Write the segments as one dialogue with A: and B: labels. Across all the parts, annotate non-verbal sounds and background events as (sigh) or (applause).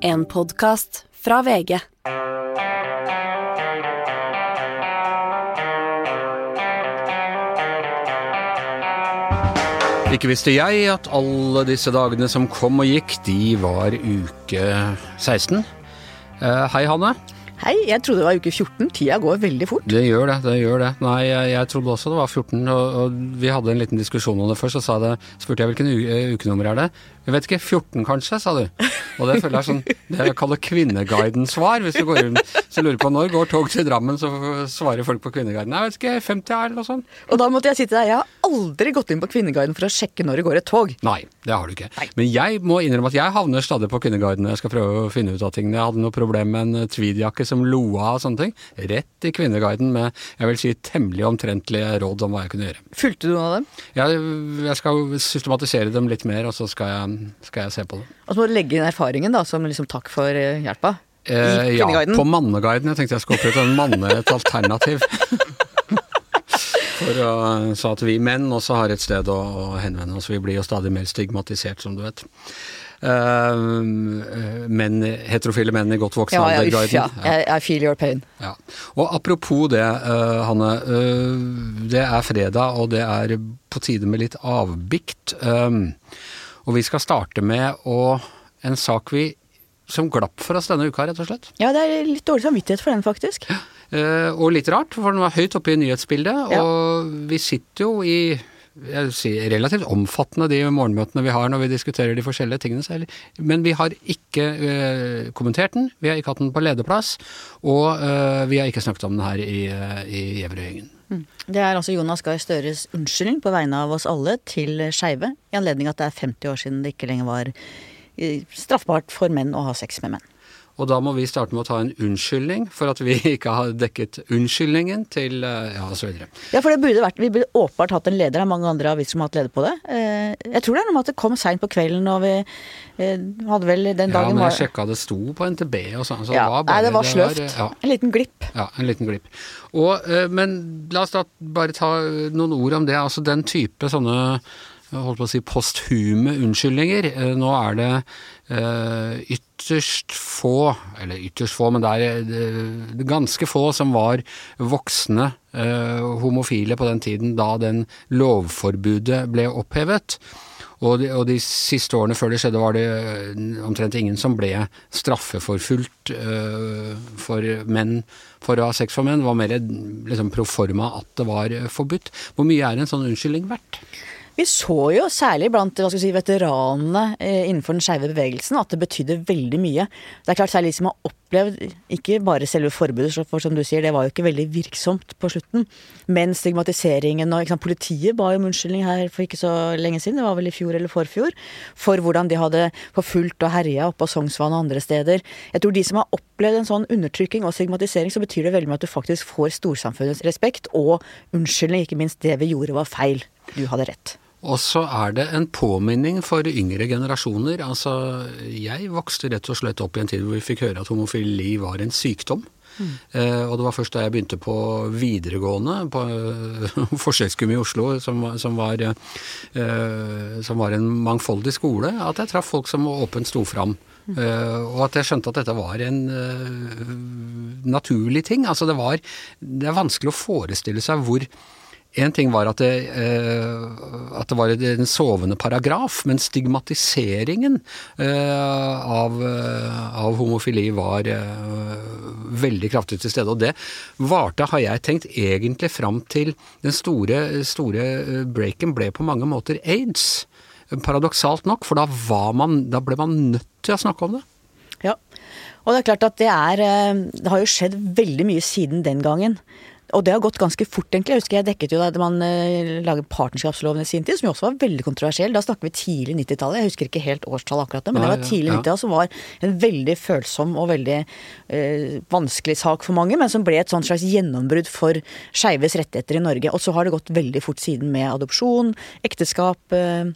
A: En podkast fra VG.
B: Ikke visste jeg at alle disse dagene som kom og gikk, de var uke 16. Eh, hei, Hanne.
C: Hei, jeg trodde det var uke 14. Tida går veldig fort.
B: Det gjør det, det gjør det. Nei, jeg, jeg trodde også det var 14, og, og vi hadde en liten diskusjon om det først, så sa det, spurte jeg hvilken eh, ukenummer er det. Jeg vet ikke, 14 kanskje, sa du. Og det føler jeg sånn, det jeg kaller Kvinneguiden-svar. Hvis du går rundt så lurer på når går tog til Drammen, så svarer folk på Kvinneguiden. Jeg vet ikke, 50 er eller noe sånt.
C: Og da måtte jeg si til deg, Jeg har aldri gått inn på Kvinneguiden for å sjekke når det går et tog.
B: Nei, det har du ikke. Men jeg må innrømme at jeg havner stadig på Kvinneguiden når jeg skal prøve å finne ut av ting. Jeg hadde noe problem med en tweedjakke som lo av og sånne ting. Rett i Kvinneguiden med, jeg vil si, temmelig omtrentlige råd om hva jeg kunne gjøre.
C: Fulgte du noen av dem?
B: Jeg, jeg skal systematisere dem litt mer, og så skal jeg, skal jeg se på det.
C: Og så må du legge inn erfaringen da, som liksom takk for eh, hjelpa. I
B: Eh, ja, på Manneguiden. Jeg tenkte jeg skulle opprette en manne, et alternativ. For å, så at vi menn også har et sted å, å henvende oss. Vi blir jo stadig mer stigmatisert, som du vet. Uh, menn, heterofile menn i godt voksen
C: Ja, ja,
B: alder.
C: uff,
B: guiden.
C: ja. Jeg, I feel your pain.
B: Ja. Og apropos det, uh, Hanne. Uh, det er fredag, og det er på tide med litt avbikt. Um, og vi skal starte med å, en sak vi som glapp for oss denne uka, rett og slett.
C: Ja, det er litt dårlig samvittighet for den, faktisk.
B: Uh, og litt rart, for den var høyt oppe i nyhetsbildet.
C: Ja.
B: Og vi sitter jo i jeg vil si, relativt omfattende de morgenmøtene vi har når vi diskuterer de forskjellige tingene. er- Men vi har ikke uh, kommentert den, vi har ikke hatt den på lederplass, og uh, vi har ikke snakket om den her i, uh, i Gjevrøy-gjengen.
C: Det er altså Jonas Gahr Støres unnskyldning på vegne av oss alle til skeive, i anledning at det er 50 år siden det ikke lenger var eh, straffbart for menn å ha sex med menn.
B: Og da må vi starte med å ta en unnskyldning for at vi (laughs) ikke har dekket unnskyldningen til eh, ja, videre.
C: Ja, for det burde vært, Vi burde åpenbart hatt en leder. Det er mange andre aviser som har hatt leder på det. Eh, Jeg tror det er noe med at det kom seint på kvelden, og vi eh, hadde vel den dagen
B: Ja,
C: men
B: jeg sjekka det sto på NTB og sånn. Så
C: ja,
B: det var bare,
C: Nei, det var sløvt.
B: ja.
C: En liten glipp.
B: Ja, en liten glipp. Og, men la oss da bare ta noen ord om det. Altså den type sånne holdt på å si posthume unnskyldninger. Eh, Nå er det eh, ytterst få, eller ytterst få, men det er eh, ganske få som var voksne eh, homofile på den tiden da den lovforbudet ble opphevet. Og de, og de siste årene før det skjedde, var det eh, omtrent ingen som ble straffeforfulgt uh, for menn for å ha sex for menn. Det var mer liksom pro forma at det var forbudt. Hvor mye er en sånn unnskyldning verdt?
C: Vi så jo særlig blant si, veteranene eh, innenfor den skeive bevegelsen at det betydde veldig mye. Det er klart særlig de som har opplevd ikke bare selve forbudet, for som du sier, det var jo ikke veldig virksomt på slutten, men stigmatiseringen og sant, Politiet ba om unnskyldning her for ikke så lenge siden, det var vel i fjor eller forfjor, for hvordan de hadde forfulgt og herja oppå Sognsvann og andre steder. Jeg tror de som har opplevd en sånn undertrykking og stigmatisering, så betyr det veldig mye at du faktisk får storsamfunnets respekt og unnskyldning, ikke minst det vi gjorde var feil. Du hadde rett.
B: Og så er det en påminning for yngre generasjoner. Altså, jeg vokste rett og slett opp i en tid hvor vi fikk høre at homofili var en sykdom. Eh, og det var først da jeg begynte på videregående, på uh, (laughs) Forsøksgym i Oslo, som, som, var, eh, som var en mangfoldig skole, at jeg traff folk som åpent sto fram. Uh, og at jeg skjønte at dette var en uh, naturlig ting. Altså det var Det er vanskelig å forestille seg hvor en ting var at det, uh, at det var en sovende paragraf, men stigmatiseringen uh, av, uh, av homofili var veldig kraftig til stede. Og det varte, har jeg tenkt, egentlig fram til den store, store breaken ble på mange måter aids. Paradoksalt nok, for da, man, da ble man nødt til å snakke om det.
C: Ja, og det er klart at det er Det har jo skjedd veldig mye siden den gangen. Og det har gått ganske fort, egentlig. Jeg husker jeg dekket jo da man uh, laget partnerskapsloven i sin tid, som jo også var veldig kontroversiell. Da snakker vi tidlig 90-tallet. Jeg husker ikke helt årstallet akkurat nå, men
B: Nei,
C: det var tidlig
B: ja.
C: 90-tallet som var en veldig følsom og veldig uh, vanskelig sak for mange, men som ble et sånt slags gjennombrudd for skeives rettigheter i Norge. Og så har det gått veldig fort siden med adopsjon, ekteskap, Uh,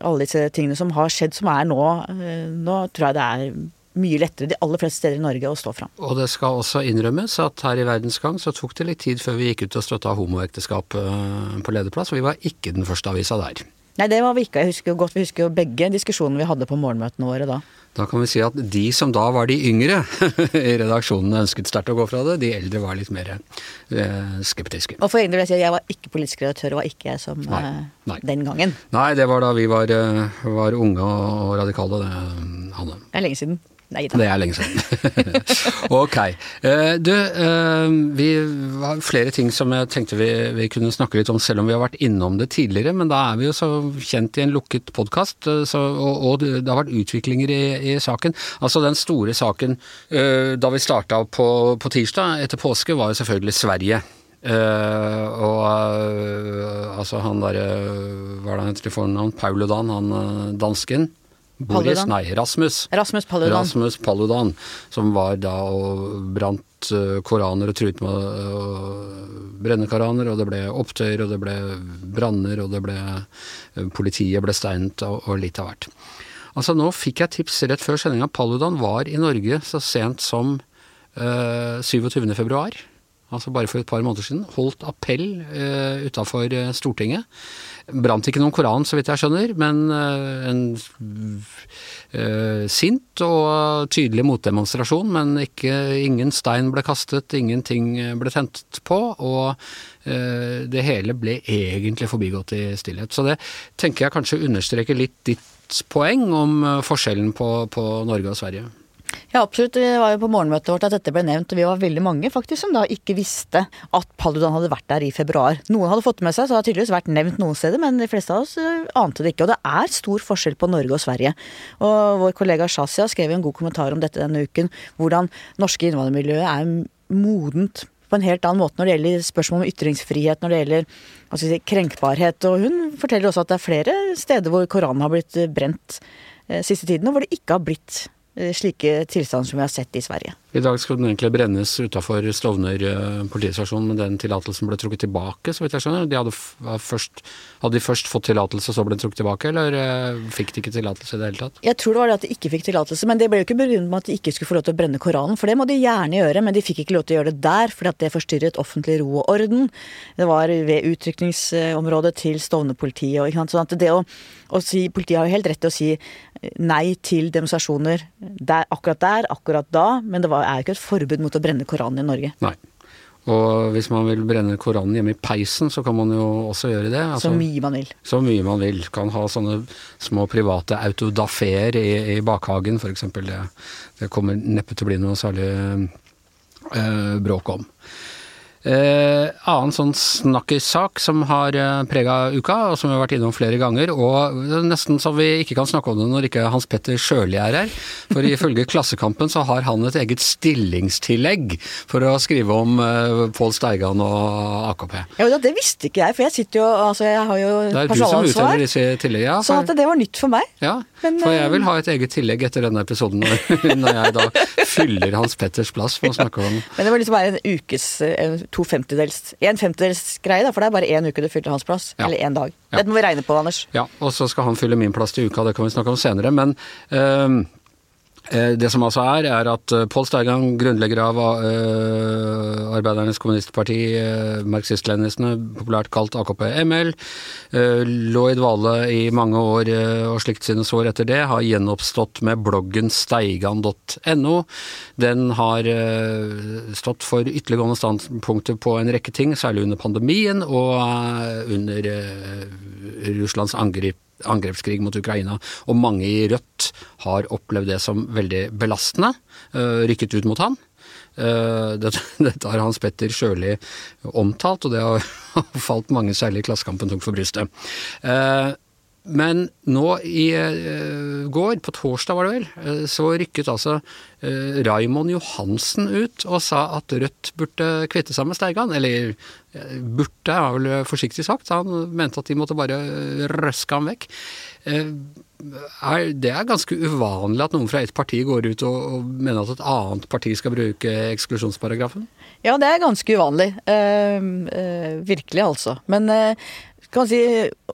C: alle disse tingene som har skjedd, som er nå eh, Nå tror jeg det er mye lettere de aller fleste steder i Norge å stå fram.
B: Og det skal også innrømmes at her i Verdensgang så tok det litt tid før vi gikk ut og støtta homoekteskap eh, på lederplass, og vi var ikke den første avisa der.
C: Nei, det var vi ikke. Jeg husker jo godt, Vi husker jo begge diskusjonene vi hadde på morgenmøtene våre da.
B: Da kan vi si at de som da var de yngre (laughs) i redaksjonen ønsket sterkt å gå fra det, de eldre var litt mer eh, skeptiske.
C: Og for egen del vil jeg si at jeg var ikke politisk redaktør, og var ikke jeg som
B: Nei,
C: eh,
B: nei.
C: den gangen.
B: Nei, det var da vi var, var unge og radikale, det, Hanne.
C: Det er lenge siden. Nei da.
B: Det er lenge siden. (laughs) ok. Eh, Du, eh, vi har flere ting som jeg tenkte vi, vi kunne snakke litt om, selv om vi har vært innom det tidligere. Men da er vi jo så kjent i en lukket podkast, og, og det har vært utviklinger i, i saken. Altså den store saken eh, da vi starta på, på tirsdag etter påske, var jo selvfølgelig Sverige. Uh, og uh, altså han derre Hva er det han heter til fornavn? Pauludan, han eh, dansken? Boris?
C: Paludan.
B: Nei, Rasmus.
C: Rasmus Paludan.
B: Rasmus Paludan, som var da og brant eh, koraner og truet med å brenne koraner, og det ble opptøyer, og det ble branner, og det ble eh, Politiet ble steinet, og, og litt av hvert. Altså, nå fikk jeg tips rett før sendinga. Paludan var i Norge så sent som eh, 27. februar. Altså bare for et par måneder siden. Holdt appell eh, utafor Stortinget. Brant ikke noen koran, så vidt jeg skjønner, men eh, en eh, sint og tydelig motdemonstrasjon. Men ikke, ingen stein ble kastet, ingenting ble tent på, og eh, det hele ble egentlig forbigått i stillhet. Så det tenker jeg kanskje understreker litt ditt poeng om forskjellen på, på Norge og Sverige.
C: Ja, absolutt. Det var jo på morgenmøtet vårt at dette ble nevnt, og vi var veldig mange faktisk som da ikke visste at Paludan hadde vært der i februar. Noen hadde fått det med seg, så det har tydeligvis vært nevnt noen steder, men de fleste av oss eh, ante det ikke. Og det er stor forskjell på Norge og Sverige. Og vår kollega Shazia skrev en god kommentar om dette denne uken, hvordan norske innvandrermiljøet er modent på en helt annen måte når det gjelder spørsmål om ytringsfrihet, når det gjelder si, krenkbarhet. Og hun forteller også at det er flere steder hvor Koranen har blitt brent eh, siste tiden, og hvor det ikke har blitt slike tilstander som vi har sett i Sverige.
B: I dag skulle den egentlig brennes utafor Stovner eh, politistasjon, men den tillatelsen ble trukket tilbake, så vidt jeg skjønner. De hadde, først, hadde de først fått tillatelse, så ble den trukket tilbake, eller eh, fikk de ikke tillatelse i det hele tatt?
C: Jeg tror det var det at de ikke fikk tillatelse, men det ble jo ikke begrunnet med at de ikke skulle få lov til å brenne Koranen, for det må de gjerne gjøre, men de fikk ikke lov til å gjøre det der, fordi at det forstyrret offentlig ro og orden. Det var ved utrykningsområdet til Stovner-politiet, og ikke sant. Sånn at det å, å si Politiet har jo helt rett til å si nei til demonstrasjoner der, akkurat der, akkurat da, men det var, er jo ikke et forbud mot å brenne Koranen i Norge.
B: Nei. Og hvis man vil brenne Koranen hjemme i peisen, så kan man jo også gjøre det. Altså,
C: Så mye man vil.
B: så mye man vil. Kan ha sånne små private autodafeer i, i bakhagen, f.eks. Det, det kommer neppe til å bli noe særlig eh, bråk om. Eh, annen sånn snakkissak som har eh, prega uka, og som vi har vært innom flere ganger, og nesten så vi ikke kan snakke om det når ikke Hans Petter Sjøli er her. For ifølge (laughs) Klassekampen så har han et eget stillingstillegg for å skrive om eh, Pål Steigan og AKP.
C: Ja, det visste ikke jeg, for jeg sitter jo Altså, jeg har jo
B: Det er du som utdeler disse tilleggene. Ja, for-
C: at det var nytt for meg.
B: Ja,
C: Men,
B: for jeg
C: eh,
B: vil ha et eget tillegg etter denne episoden, (laughs) når, jeg da fyller Hans Petters plass for å snakke om
C: Men det var liksom bare en ukes en, to femtedels En femtedels greie, da, for det er bare én uke du fylte hans plass.
B: Ja.
C: Eller én dag.
B: Ja.
C: Dette må vi regne på, Anders.
B: Ja, og så skal han fylle min plass til uka, det kan vi snakke om senere. Men eh, det som altså er, er at eh, Pål Steigang, grunnlegger av uh, Arbeidernes Kommunistparti, uh, marxist-leninistene, populært kalt AKP-ML, uh, lå i dvale i mange år eh, og slikt sine sår etter det, har gjenoppstått med bloggen steigan.no. Den har eh, stått for ytterliggående standpunkter på en rekke ting, særlig under pandemien og eh, under eh, Russlands angrep angrepskrig mot Ukraina, og mange i Rødt har opplevd det som veldig belastende, øh, rykket ut mot han. Eh, Dette, (laughs) dette har Hans Petter Sjøli omtalt, og det har (laughs) falt mange, særlig i Klassekampen, tungt for brystet. Eh, Men nå i eh, går, på torsdag var det vel, eh, så rykket altså uh, Raimond Johansen ut og sa at Rødt burde kvitte seg med Steigan. Eller eh, burde, er vel forsiktig sagt. Han mente at de måtte bare røske ham vekk. Eh, det er ganske uvanlig at noen fra et parti går ut og, mener at et annet parti skal bruke eksklusjonsparagrafen?
C: Ja, det er ganske uvanlig. Eh, eh, virkelig, altså. Men eh, kan man si,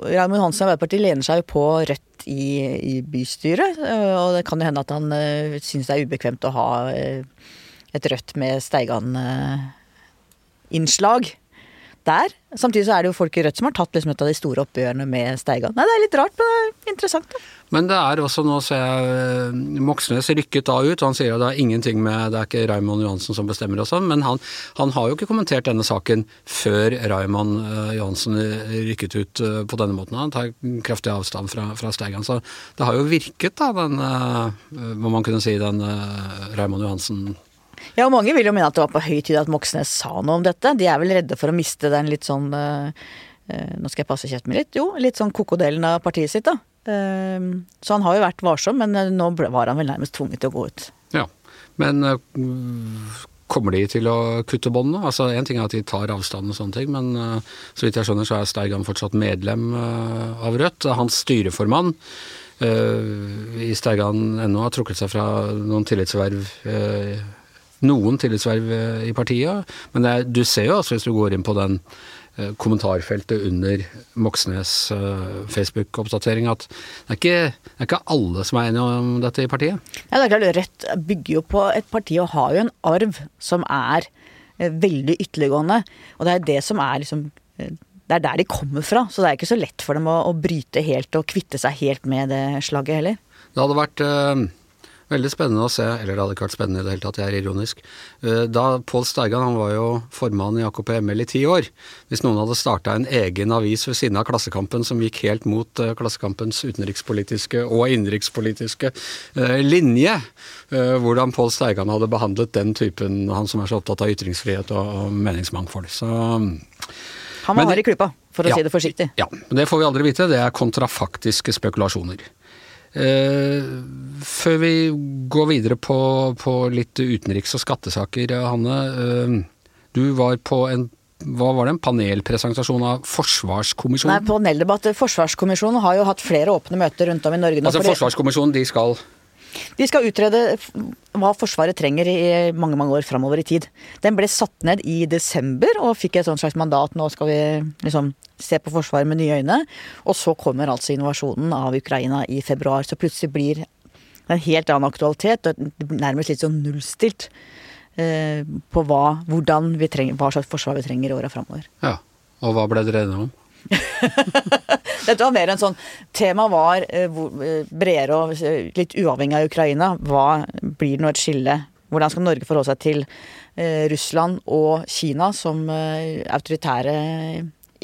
C: Raymond Hansen og Arbeiderpartiet lener seg jo på Rødt i, i bystyret. eh, og det kan jo hende at han uh, syns det er ubekvemt å ha uh, et Rødt med Steigan-innslag der. Samtidig så er det jo folk i Rødt som har tatt liksom et av de store oppgjørene med Steigan. Nei, det er litt rart, men det er interessant. da.
B: Men det er også nå, ser jeg, Moxnes rykket da ut, og han sier at det er ingenting med Det er ikke Raymond Johansen som bestemmer og sånn, men han, han, har jo ikke kommentert denne saken før Raymond uh, Johansen rykket ut uh, på denne måten. Han tar kraftig avstand fra, fra Steigan. Så det har jo virket, da, den Må man kunne si, den Raymond Johansen
C: ja, og mange vil jo mene at det var på høy tid at Moxnes sa noe om dette. De er vel redde for å miste den litt sånn Nå skal jeg passe kjeften min litt. Jo, litt sånn kokodelen av partiet sitt, da. Uh, så han har jo vært varsom, men nå nå var han vel nærmest tvunget til å gå ut.
B: Ja, men eh, kommer de til å kutte båndene? Altså, Én ting er at de tar avstand og sånne ting, men uh, så vidt jeg skjønner så er Steigan fortsatt medlem av Rødt. Hans styreformann i Steigan ennå har trukket seg fra noen tillitsverv noen tillitsverv i partiet. Men er, du ser jo altså, hvis du går inn på den Eh, kommentarfeltet under Moxnes uh, Facebook-oppdatering at det er, ikke, det er, ikke, alle som er enige om dette i partiet.
C: Ja, det er klart Rødt bygger jo på et parti og har jo en arv som er veldig ytterliggående. Og det er det som er liksom Det er der de kommer fra. Så det er ikke så lett for dem å, å bryte helt og kvitte seg helt med det slaget heller.
B: Det hadde vært Veldig spennende å se, eller det hadde ikke vært spennende i det hele tatt, jeg er ironisk. Eh, da Pål Steigan, han var jo formann i AKP-ML i ti år. Hvis noen hadde starta en egen avis ved siden av Klassekampen som gikk helt mot uh, Klassekampens utenrikspolitiske og innenrikspolitiske uh, linje, hvordan Pål Steigan hadde behandlet den typen, han som er så opptatt av ytringsfrihet og, og meningsmangfold. Så
C: Han var hard i klypa, for å ja, si det forsiktig.
B: Ja, men det får vi aldri vite. Det er kontrafaktiske spekulasjoner. Eh, før vi går videre på, på litt utenriks- og skattesaker, Hanne. Eh, du var på en hva var det, en panelpresentasjon av Forsvarskommisjonen?
C: Nei, paneldebatt. Forsvarskommisjonen har jo hatt flere åpne møter rundt om i Norge.
B: Altså Forsvarskommisjonen, de skal
C: de skal utrede hva Forsvaret trenger i mange mange år framover i tid. Den ble satt ned i desember og fikk et slags mandat. Nå skal vi liksom se på Forsvaret med nye øyne. Og så kommer altså invasjonen av Ukraina i februar. Så plutselig blir det en helt annen aktualitet, og nærmest litt sånn nullstilt eh, på hva, vi trenger, hva slags forsvar vi trenger i åra framover.
B: Ja, og hva ble dere enige om? (laughs)
C: Dette var mer en sånn Temaet var eh, eh, bredere og eh, litt uavhengig av Ukraina. Hva blir det nå et skille? Hvordan skal Norge forholde seg til Russland og Kina som autoritære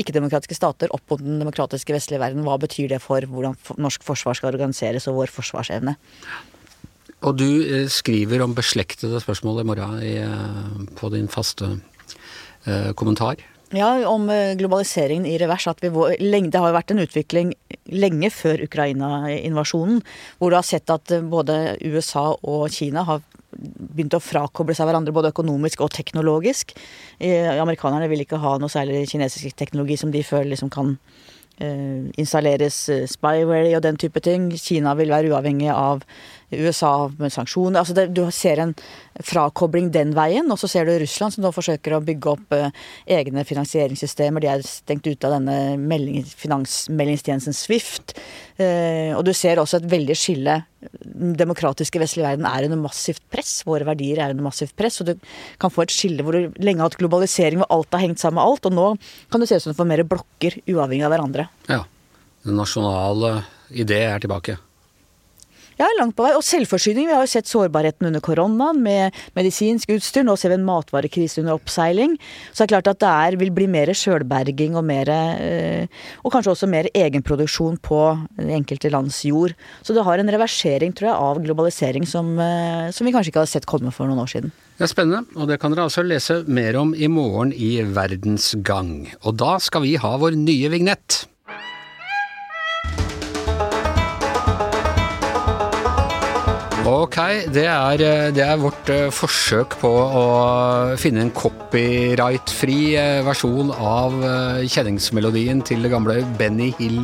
C: ikke-demokratiske stater opp mot den demokratiske vestlige verden? Hva betyr det for hvordan norsk forsvar skal organiseres og vår forsvarsevne?
B: Og du skriver om beslektede spørsmål i morgen på din faste kommentar.
C: Ja, om eh, globaliseringen i revers. At vi, det har jo vært en utvikling lenge før Ukraina-invasjonen, hvor du har sett at eh, både USA og Kina har begynt å frakoble seg hverandre både økonomisk og teknologisk. Amerikanerne vil ikke ha noe særlig kinesisk teknologi som de føler liksom kan installeres spyware og den type ting. Kina vil være uavhengig av USA med sanksjoner. Altså det, du ser en frakobling den veien. Og så ser du Russland som nå forsøker å bygge opp eh, egne finansieringssystemer. De er stengt ute av denne melding, finansmeldingstjenesten Swift. Eh, og du ser også et veldig skille. Demokratiske vestlige verden er under massivt press. Våre verdier er under massivt press. Og du kan få et skille hvor du lenge har hatt globalisering hvor alt har hengt sammen med alt. Og nå kan du se ut som du får mer blokker uavhengig av hverandre.
B: Ja. Den nasjonale idé er tilbake.
C: Ja, langt på vei. Og selvforsyning. Vi har jo sett sårbarheten under koronaen med medisinsk utstyr. Nå ser vi en matvarekrise under oppseiling. Så det er klart at det er, vil bli mer sjølberging og mer eh, Og kanskje også mer egenproduksjon på enkelte lands jord. Så det har en reversering, tror jeg, av globalisering som, eh, som vi kanskje ikke hadde sett komme for noen år siden.
B: Det er spennende, og det kan dere altså lese mer om i morgen i Verdens Gang. Og da skal vi ha vår nye vignett. Ok, det er, eh, det er, vårt uh, forsøk på å finne en copyright-fri uh, versjon av kjenningsmelodien til det gamle Benny Hill,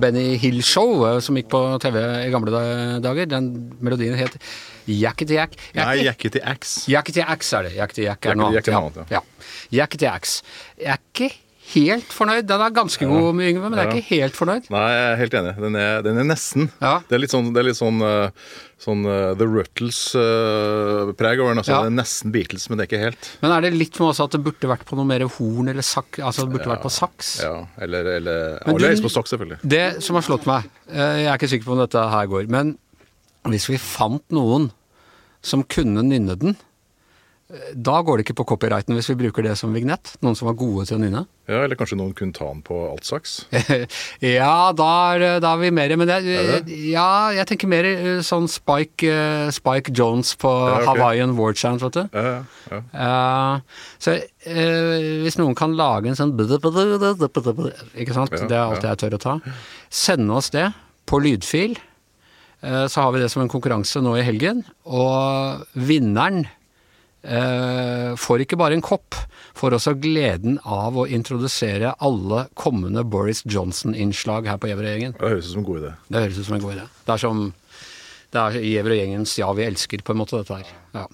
B: Benny Hill Show, som gikk på TV i gamle dager. Den melodien het Jackety Jack.
D: Nei, Jackety Axe.
B: Jackety Axe er det. Jackety Jack er noe annet. Ja. Jackety er ikke helt fornøyd. Den er ganske god, med Yngve, men jeg er ikke helt fornøyd.
D: Nei, jeg er helt enig. Den er, den er nesten. Ja. Det er litt sånn, det er litt sånn, uh, sånn uh, The Ruttles-preg uh, over den. Altså. Det er nesten Beatles, men det er ikke helt.
B: Men er det litt med også at det burde vært på noe mer horn eller sak, altså det burde vært på saks?
D: Ja, eller, eller Alle på saks, selvfølgelig.
B: Det som har slått meg, jeg er ikke sikker på om dette her går, men hvis vi fant noen som kunne nynne den, da går det ikke på copyrighten hvis vi bruker det som vignett. Noen som var gode til å nynne.
D: Ja, Eller kanskje noen kunne ta den på altsaks? (laughs)
B: ja, da er, da er, vi mer Men det, det? ja, jeg tenker mer eh, sånn Spike, uh, Spike Jones på ja, okay. Hawaiian War Chant, vet du. Ja, ja. Uh, så uh, hvis noen kan lage en sånn Ikke sant? Det er alt jeg tør å ta. Sende oss det på lydfil. Så har vi det som en konkurranse nå i helgen. Og vinneren eh, får ikke bare en kopp, får også gleden av å introdusere alle kommende Boris Johnson-innslag her på Gjevrøy-gjengen.
D: Det høres ut som en god idé.
B: Det høres ut som en god idé. Det er som det er Gjevrøy-gjengens Ja, vi elsker, på en måte, dette her. Ja.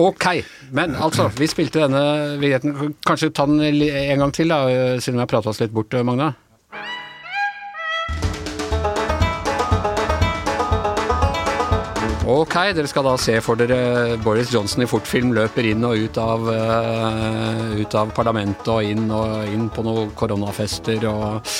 B: Ok, men altså, vi spilte denne vignetten. Kanskje ta den en gang til, da, siden vi har prata oss litt bort, Magna? Ok, dere skal da se for dere Boris Johnson i fortfilm løper inn og ut av, uh, ut av parlamentet og inn, og inn på noen koronafester og,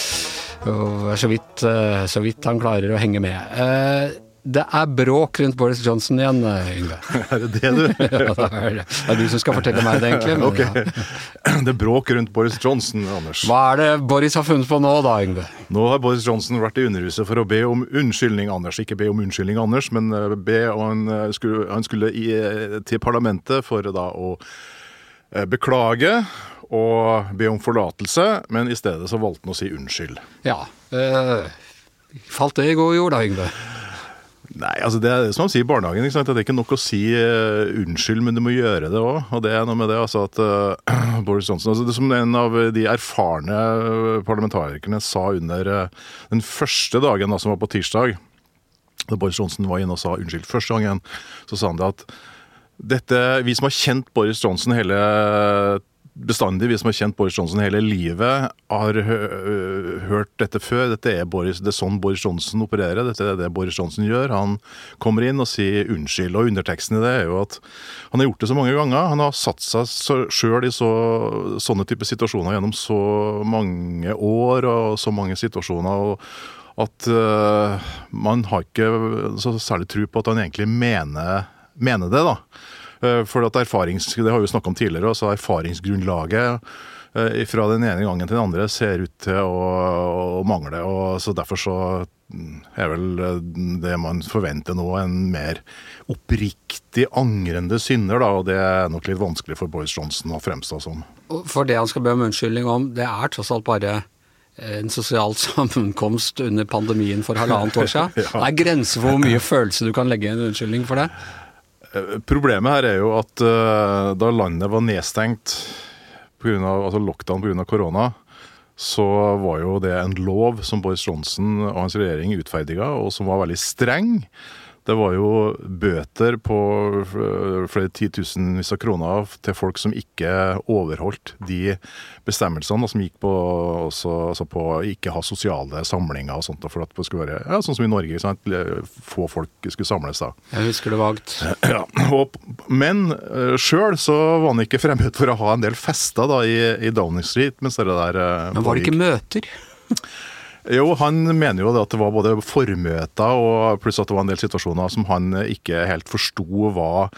B: og så, vidt, uh, så vidt han klarer å henge med. Uh, det er bråk rundt Boris Johnson igjen, Yngve. (laughs)
D: Er det det, du? (laughs)
B: ja, det er, det er du som skal fortelle meg det, egentlig. Men, (laughs)
D: okay. ja. (clears throat) Det er bråk rundt Boris Johnson, Anders.
B: Hva er det Boris har funnet på nå, da, Yngve?
D: Nå har Boris Johnson vært i Underhuset for å be om unnskyldning, Anders. Ikke be om unnskyldning, Anders, men be be han eh, skulle, han skulle i, eh, til parlamentet for da å beklage og be om forlatelse, men i stedet så valgte han å si unnskyld.
B: Ja. Øh, falt det i god jord da, Yngve?
D: Nei, altså det er som han sier i barnehagen. Ikke sant? Det er ikke nok å si uh, unnskyld, men du må gjøre det òg. Og det er noe med det altså at uh, (clears throat) Boris Johnson altså det Som en av de erfarne parlamentarikerne sa under uh, den første dagen da, som var på tirsdag, da Boris Johnson var inne og sa unnskyld første gangen, så sa han det at dette, vi som har kjent Boris Johnson hele bestandig, vi som har kjent Boris Johnson hele livet, har hørt dette før. Dette er, Boris, det er sånn Boris Johnson opererer. Dette er det Boris Johnson gjør. Han kommer inn og sier unnskyld. Og underteksten i det er jo at han har gjort det så mange ganger. Han har satt seg sjøl i så, sånne typer situasjoner gjennom så mange år og så mange situasjoner. og at uh, man har ikke så særlig tro på at han egentlig mener, mener det. da. Eh, for at erfarings, Det har vi jo snakka om tidligere. altså Erfaringsgrunnlaget eh, fra den ene gangen til den andre ser ut til å, å mangle. og så Derfor så er vel eh, det man forventer nå, en mer oppriktig angrende synder. da, og Det er nok litt vanskelig for Boris Johnson å fremstå som.
B: For det han skal be om unnskyldning om, det er tross alt bare en sosial (laughs) sammenkomst under pandemien for halvannet år siden. (laughs) ja. Det er grenser for hvor mye følelse du kan legge i en unnskyldning for det.
D: Eh, problemet her er jo at uh, da landet var nedstengt pga. Altså lockdown pga. korona, så var jo det en lov som Boris Johnson og hans regjering utferdiga, og som var veldig streng. Det var jo bøter på flere titusenvis av kroner til folk som ikke overholdt de bestemmelsene, og som gikk på, også, altså på ikke ha sosiale samlinger og sånt. For at det skulle være ja, sånn som i Norge, sant? få folk skulle samles da.
B: Jeg husker det vagt. (clears throat)
D: Ja, og, men uh, sjøl så var han ikke fremmed for å ha en del fester da i, i Downing Street. mens det der... Uh,
B: men var det ikke møter? (laughs)
D: Jo, han mener jo at det var både formøter og pluss at det var en del situasjoner som han ikke helt forsto var,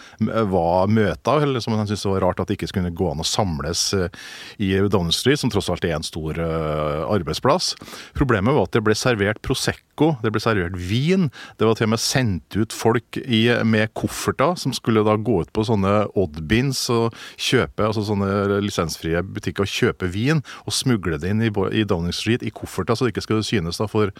D: var møter, eller som han syntes var rart at det ikke skulle gå an å samles eh, i Downing Street, som tross alt er en stor uh, arbeidsplass. Problemet var at det ble servert Prosecco, det ble servert vin. Det var til og med sendt ut folk i, med kofferter som skulle da gå ut på sånne oddbins og kjøpe, altså sånne lisensfrie butikker og kjøpe vin og smugle det inn i, i Downing Street i kofferter så det ikke skulle det synes da for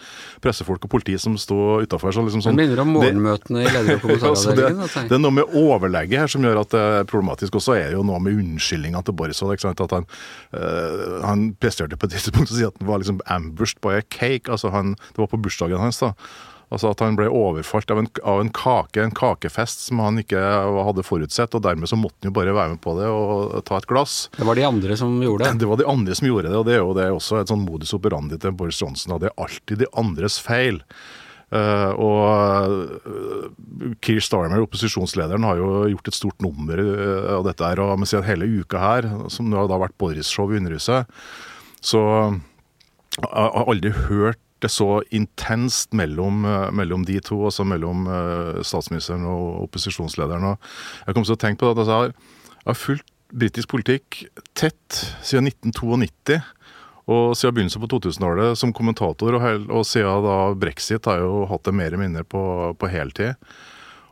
D: pressefolk og politi som sto utafor. Liksom sånn,
B: det minner om morgenmøtene i leder- og (laughs) kommentaravdelingen.
D: det, det, er noe med overlegget her som gjør at det er problematisk. Også er det jo noe med unnskyldninga til Boris. At han, øh, han presterte på et tidspunkt å si at han var liksom ambushed by a cake. altså han, Det var på bursdagen hans. da Altså at han ble overfalt av en, av en, kake, en kakefest som han ikke hadde forutsett. og Dermed så måtte han jo bare være med på det og ta et glass.
B: Det var de andre som gjorde det? (laughs)
D: Det var de andre som gjorde det. Og det er jo det er også et sånn modus operandi til Boris Johnson. Og det er alltid de andres feil. Uh, og uh, Keir Starmer, opposisjonslederen, har jo gjort et stort nummer uh, av dette. her, og med sier Hele uka her, som nå har da vært Boris-show i Underhuset, så jeg har aldri hørt det så intenst mellom, eh, mellom de to, altså mellom uh, statsministeren og opposisjonslederen. Jeg kom til å tenke på det at altså, jeg har, jeg har fulgt britisk politikk tett siden 1992. Og siden begynnelsen på 2000-året som kommentator, og, og, siden da brexit har jeg jo hatt det mer eller mindre på, på heltid.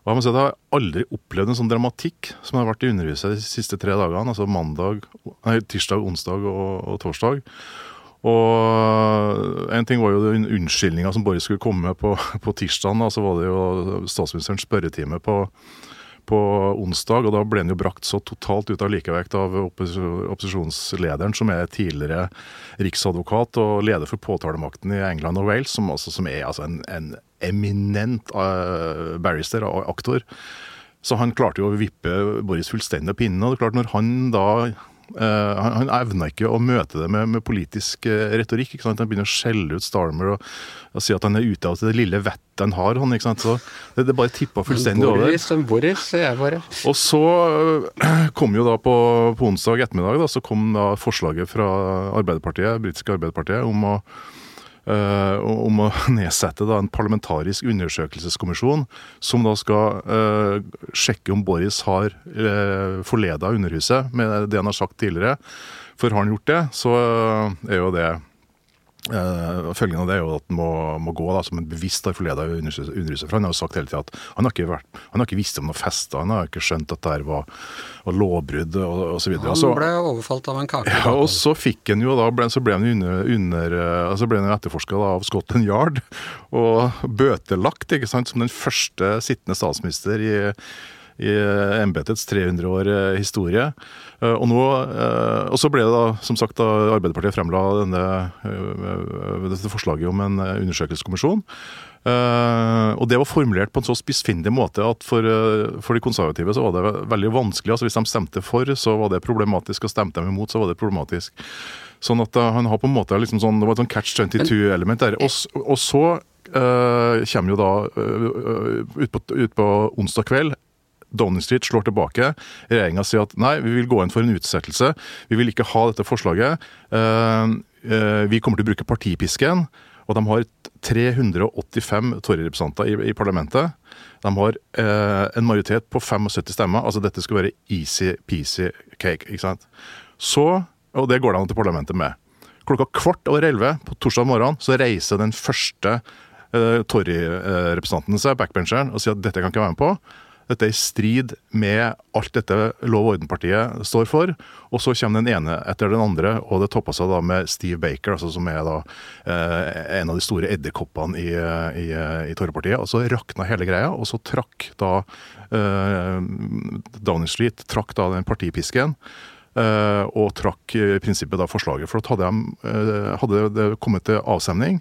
D: Og jeg må si at jeg har aldri opplevd en sånn dramatikk som har vært i Underhuset de siste tre dagene. Altså mandag, nei, tirsdag, onsdag og, og torsdag. Og en ting var jo den unnskyldninga som bare skulle komme på, på tirsdag. Så var det jo statsministerens spørretime på, på onsdag, og da ble han jo brakt så totalt ut av likevekt av opposisjonslederen, som er tidligere riksadvokat og leder for påtalemakten i England og Wales, som, altså, som er altså en, en, eminent uh, barrister og aktor. Så han klarte jo å vippe Boris fullstendig av pinnen. Og det er klart, når han da han, han evna ikke å møte det med, med politisk uh, retorikk. Han begynner å skjelle ut Starmer og, og si at han er ute av det lille vettet han har. Han, ikke sant? Så det, det bare tippa fullstendig over.
B: Boris, Boris, jeg bare.
D: Og så uh, kom jo da på, på onsdag ettermiddag da, så kom da forslaget fra Arbeiderpartiet, britiske Arbeiderpartiet om å Uh, om å (laughs) nedsette da, en parlamentarisk undersøkelseskommisjon som da skal uh, sjekke om Boris har uh, eh, forleda Underhuset med det han har sagt tidligere. For har han gjort det, så er jo det Uh, følgen av det er jo at han må, må gå da, som en bevisst forleda Underhuset. For han har jo sagt hele tida at han har, ikke vært, han har ikke visst om noen fester, han har ikke skjønt at det her var, var lovbrudd og, og så videre.
B: Han ble overfalt av en kake.
D: Ja, og så fikk han jo da, ble, så ble han under, under altså ble han etterforska av Scotland Yard (laughs) og bøtelagt ikke sant, som den første sittende statsminister i i embetets 300 år eh, historie. Eh, og, nå, eh, og så ble det da, som sagt, da Arbeiderpartiet fremla denne, dette forslaget om en undersøkelseskommisjon. Og det var formulert på en så spissfindig måte at for, for, de konservative så var det veldig vanskelig. altså Hvis de stemte for, så var det problematisk, og stemte de imot, så var det problematisk. Sånn at han har på en måte liksom sånn, Det var et sånn catch 22-element der. Og, og så kommer jo da ut på, ut på onsdag kveld Downing Street slår tilbake. Regjeringa sier at nei, vi vil gå inn for en utsettelse. Vi vil ikke ha dette forslaget. Eh, eh, vi kommer til å bruke partipisken. Og de har 385 Tory-representanter i, i, parlamentet. De har eh, en majoritet på 75 stemmer. Altså dette skal være easy-peasy cake. ikke sant? Så, og det går de til parlamentet med. Klokka kvart over elleve på torsdag morgen så reiser den første eh, Tory-representanten seg, backbencheren, og sier at dette kan ikke være med på. Dette er i strid med alt dette Lov og orden-partiet står for. Og så kommer den ene etter den andre, og det topper seg da med Steve Baker, altså som er da eh, en av de store edderkoppene i, i, i Torrepartiet. Og så rakna hele greia, og så trakk da eh, Downing Street trakk da den partipisken. Eh, og trakk i prinsippet da forslaget. For hadde, de, hadde det kommet til avstemning,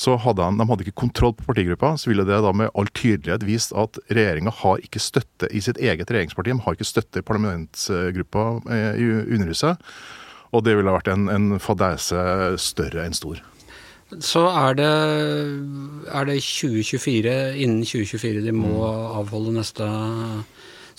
D: så hadde han, de hadde ikke kontroll på partigruppa, så ville det da med all tydelighet vist at regjeringa har ikke støtte i sitt eget regjeringsparti. De har ikke støtte i parlamentsgruppa eh, i Underhuset. Og det ville vært en, en fadese større enn stor.
B: Så er det, er det 2024, innen 2024 de må avholde neste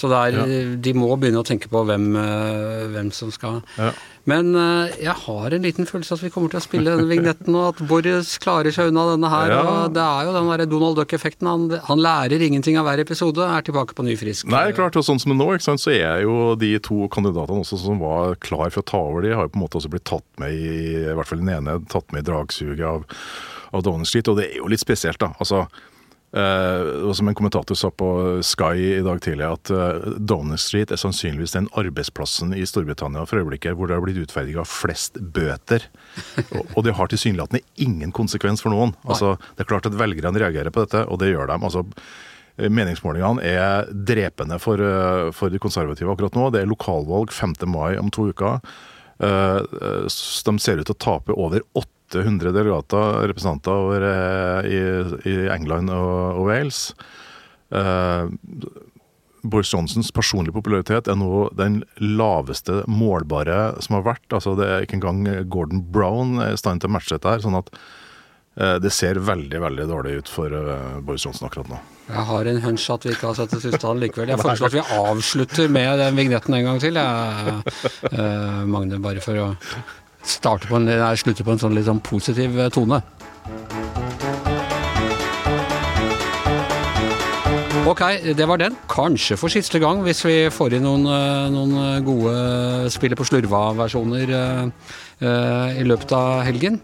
B: så er, ja. de må begynne å tenke på hvem, eh, hvem som skal ja. Men uh, jeg har en liten følelse at vi kommer til å spille denne vignetten, og at Boris klarer seg unna denne her. Ja. og Det er jo den der Donald Duck-effekten. Han, han, lærer ingenting av hver episode, er tilbake på ny frisk.
D: Nei, klart, og sånn som nå, sant, så er jo de to kandidatene også som var klar for å ta over, de har jo på en måte også blitt tatt med i i hvert fall den ene tatt med i dragsuget av, av Downing Street, og det er jo litt spesielt, da. altså Uh, og som en kommentator sa på Sky i dag tidlig, at uh, Downing Street er sannsynligvis den arbeidsplassen i Storbritannia for øyeblikket hvor det har blitt utferdiga flest bøter. (laughs) og, og det har tilsynelatende ingen konsekvens for noen. Altså, det er klart at velgerne reagerer på dette, og det gjør de. altså Meningsmålingene er drepende for, uh, for de konservative akkurat nå. Det er lokalvalg 5. mai om to uker. De ser ut til å tape over 8 800 delegater, representanter over, eh, i, i, England og, og Wales. Uh, Boris Johnsons personlige popularitet er nå den laveste målbare som har vært. Altså Det er ikke engang Gordon Brown i stand til å matche dette. her, sånn at uh, det ser veldig veldig dårlig ut for uh, Boris Johnson akkurat nå.
B: Jeg har en hunch at vi ikke har sett det siste av likevel. Jeg (laughs) foreslår at vi avslutter med den vignetten en gang til, jeg, Magne, bare for å starte på en, nei, slutte på en sånn litt sånn positiv eh, tone. Ok, det var den. Kanskje for siste gang, hvis vi får inn noen, eh, noen eh, gode Spiller på slurva-versjoner uh, i løpet av helgen.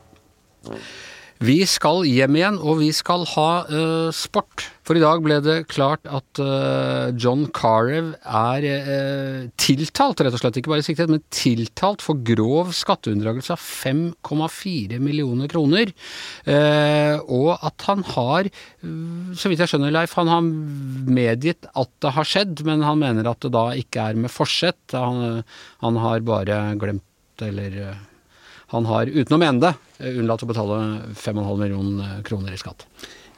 B: Vi skal hjem igjen, og vi skal ha uh, sport. For i dag ble det klart at uh, John Carew er uh, tiltalt, rett og slett, ikke bare siktet, men tiltalt for grov skatteunndragelse av 5,4 millioner kroner. og at han har, så vidt jeg skjønner, Leif, han har medgitt at det har skjedd, men han mener at det da ikke er med forsett. Han, han har bare glemt eller han har, uten å mene det, unnlatt å betale 5,5 millioner kroner i skatt.